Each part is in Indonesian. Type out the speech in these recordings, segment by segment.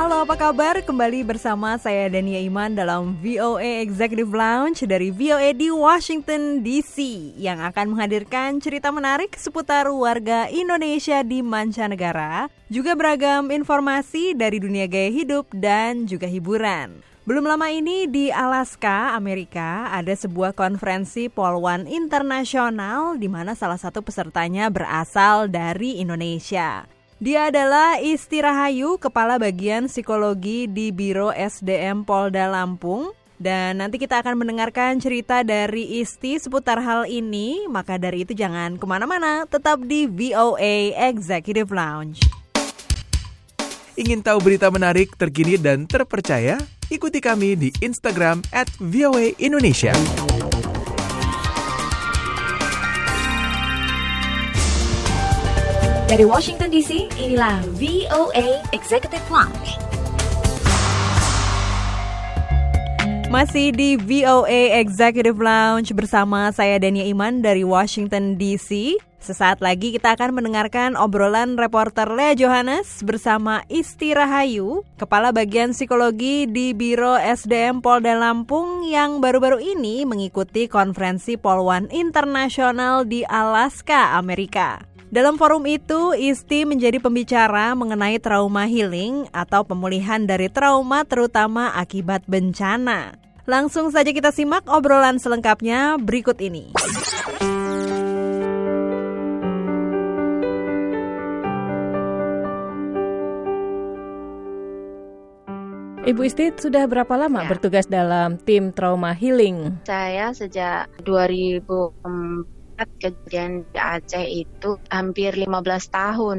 Halo apa kabar? Kembali bersama saya Dania Iman dalam VOA Executive Lounge dari VOA di Washington DC yang akan menghadirkan cerita menarik seputar warga Indonesia di mancanegara, juga beragam informasi dari dunia gaya hidup dan juga hiburan. Belum lama ini di Alaska, Amerika, ada sebuah konferensi polwan internasional di mana salah satu pesertanya berasal dari Indonesia. Dia adalah Isti Rahayu, Kepala Bagian Psikologi di Biro SDM Polda Lampung. Dan nanti kita akan mendengarkan cerita dari Isti seputar hal ini. Maka dari itu jangan ke mana-mana, tetap di VOA Executive Lounge. Ingin tahu berita menarik, terkini, dan terpercaya? Ikuti kami di Instagram at Indonesia. Dari Washington DC, inilah VOA Executive Lounge. Masih di VOA Executive Lounge bersama saya Dania Iman dari Washington DC. Sesaat lagi kita akan mendengarkan obrolan reporter Lea Johannes bersama Isti Rahayu, Kepala Bagian Psikologi di Biro SDM Polda Lampung yang baru-baru ini mengikuti konferensi Polwan Internasional di Alaska, Amerika. Dalam forum itu, Isti menjadi pembicara mengenai trauma healing atau pemulihan dari trauma terutama akibat bencana. Langsung saja kita simak obrolan selengkapnya berikut ini. Ibu Isti sudah berapa lama Ya. bertugas dalam tim trauma healing? Saya sejak 2004 kejadian di Aceh itu hampir 15 tahun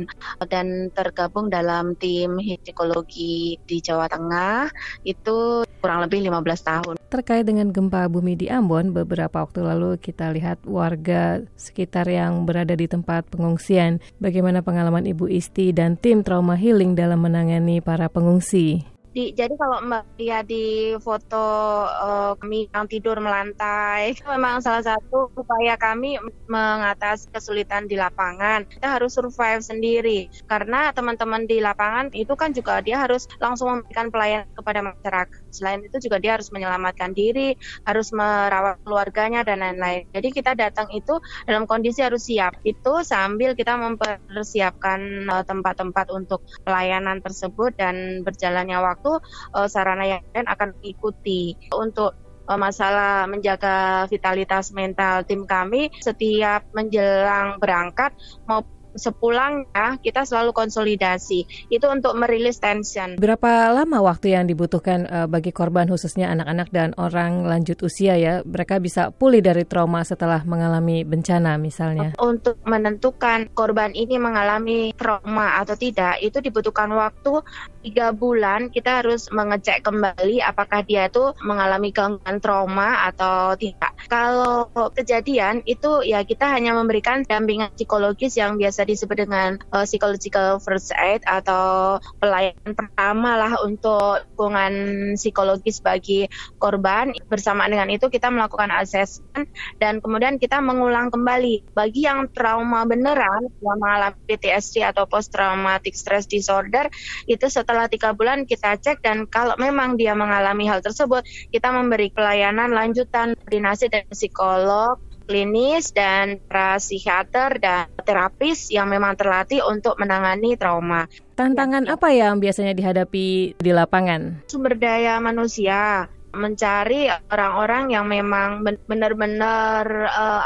dan tergabung dalam tim psikologi di Jawa Tengah itu kurang lebih 15 tahun. Terkait dengan gempa bumi di Ambon, beberapa waktu lalu kita lihat warga sekitar yang berada di tempat pengungsian. Bagaimana pengalaman Ibu Isti dan tim trauma healing dalam menangani para pengungsi? Di, jadi kalau Mbak di foto eh, kami yang tidur melantai, itu memang salah satu upaya kami mengatasi kesulitan di lapangan. Kita harus survive sendiri karena teman-teman di lapangan itu kan juga dia harus langsung memberikan pelayanan kepada masyarakat. Selain itu juga dia harus menyelamatkan diri, harus merawat keluarganya dan lain-lain. Jadi kita datang itu dalam kondisi harus siap. Itu sambil kita mempersiapkan eh, tempat-tempat untuk pelayanan tersebut dan berjalannya waktu eh, sarana yang lain akan diikuti. Untuk eh, masalah menjaga vitalitas mental tim kami setiap menjelang berangkat maupun sepulangnya kita selalu konsolidasi itu untuk merilis tension Berapa lama waktu yang dibutuhkan eh, bagi korban khususnya anak-anak dan orang lanjut usia ya? Mereka bisa pulih dari trauma setelah mengalami bencana misalnya. untuk menentukan korban ini mengalami trauma atau tidak itu dibutuhkan waktu tiga bulan kita harus mengecek kembali apakah dia itu mengalami gangguan trauma atau tidak kalau kejadian itu ya kita hanya memberikan dampingan psikologis yang biasa disebut dengan uh, psychological first aid atau pelayanan pertama lah untuk dukungan psikologis bagi korban. Bersamaan dengan itu kita melakukan assessment dan kemudian kita mengulang kembali. Bagi yang trauma beneran yang mengalami PTSD atau post traumatic stress disorder itu setelah tiga bulan kita cek dan kalau memang dia mengalami hal tersebut kita memberi pelayanan lanjutan koordinasi dengan psikolog klinis dan para psikiater dan terapis yang memang terlatih untuk menangani trauma. Tantangan apa yang biasanya dihadapi di lapangan? Sumber daya manusia mencari orang-orang yang memang ben- benar-benar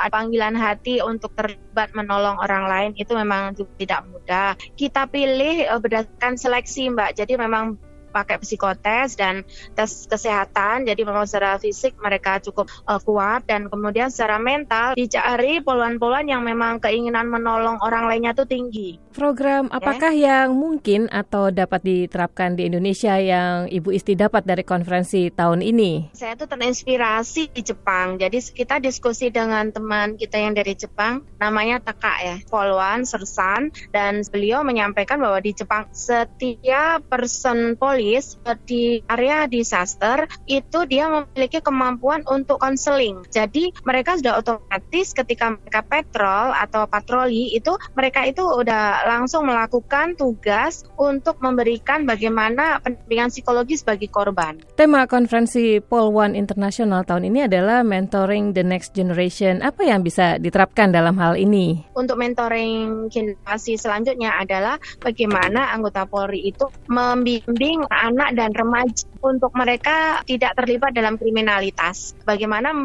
ada panggilan hati untuk terlibat menolong orang lain itu memang tidak mudah. Kita pilih eh, berdasarkan seleksi, Mbak. Jadi memang pakai psikotes dan tes kesehatan. Jadi memang secara fisik mereka cukup uh, kuat dan kemudian secara mental dicari poluan-poluan yang memang keinginan menolong orang lainnya tuh tinggi. Program apakah yang mungkin atau dapat diterapkan di Indonesia yang Ibu Isti dapat dari konferensi tahun ini? Saya tuh terinspirasi di Jepang. Jadi kita diskusi dengan teman kita yang dari Jepang, namanya Taka ya, Polwan Sersan, dan beliau menyampaikan bahwa di Jepang setiap person poli polis eh, di area disaster itu dia memiliki kemampuan untuk konseling. Jadi mereka sudah otomatis ketika mereka petrol atau patroli itu mereka itu udah langsung melakukan tugas untuk memberikan bagaimana pendampingan psikologis bagi korban. Tema konferensi Pol One International tahun ini adalah mentoring the next generation. Apa yang bisa diterapkan dalam hal ini? Untuk mentoring generasi selanjutnya adalah bagaimana anggota Polri itu membimbing anak dan remaja untuk mereka tidak terlibat dalam kriminalitas. Bagaimana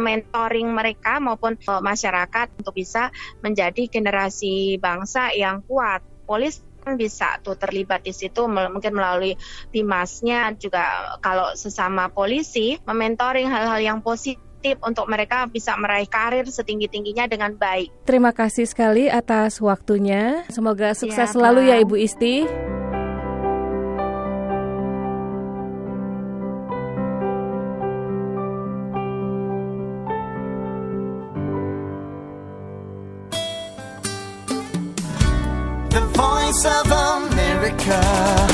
mentoring mereka maupun eh, masyarakat untuk bisa menjadi generasi bangsa yang kuat. Polis kan bisa tuh terlibat di situ mungkin melalui bimasnya juga kalau sesama polisi mementoring hal-hal yang positif untuk mereka bisa meraih karir setinggi-tingginya dengan baik. Terima kasih sekali atas waktunya. Semoga sukses Ya, selalu ya. Ibu Isti. America. VOA.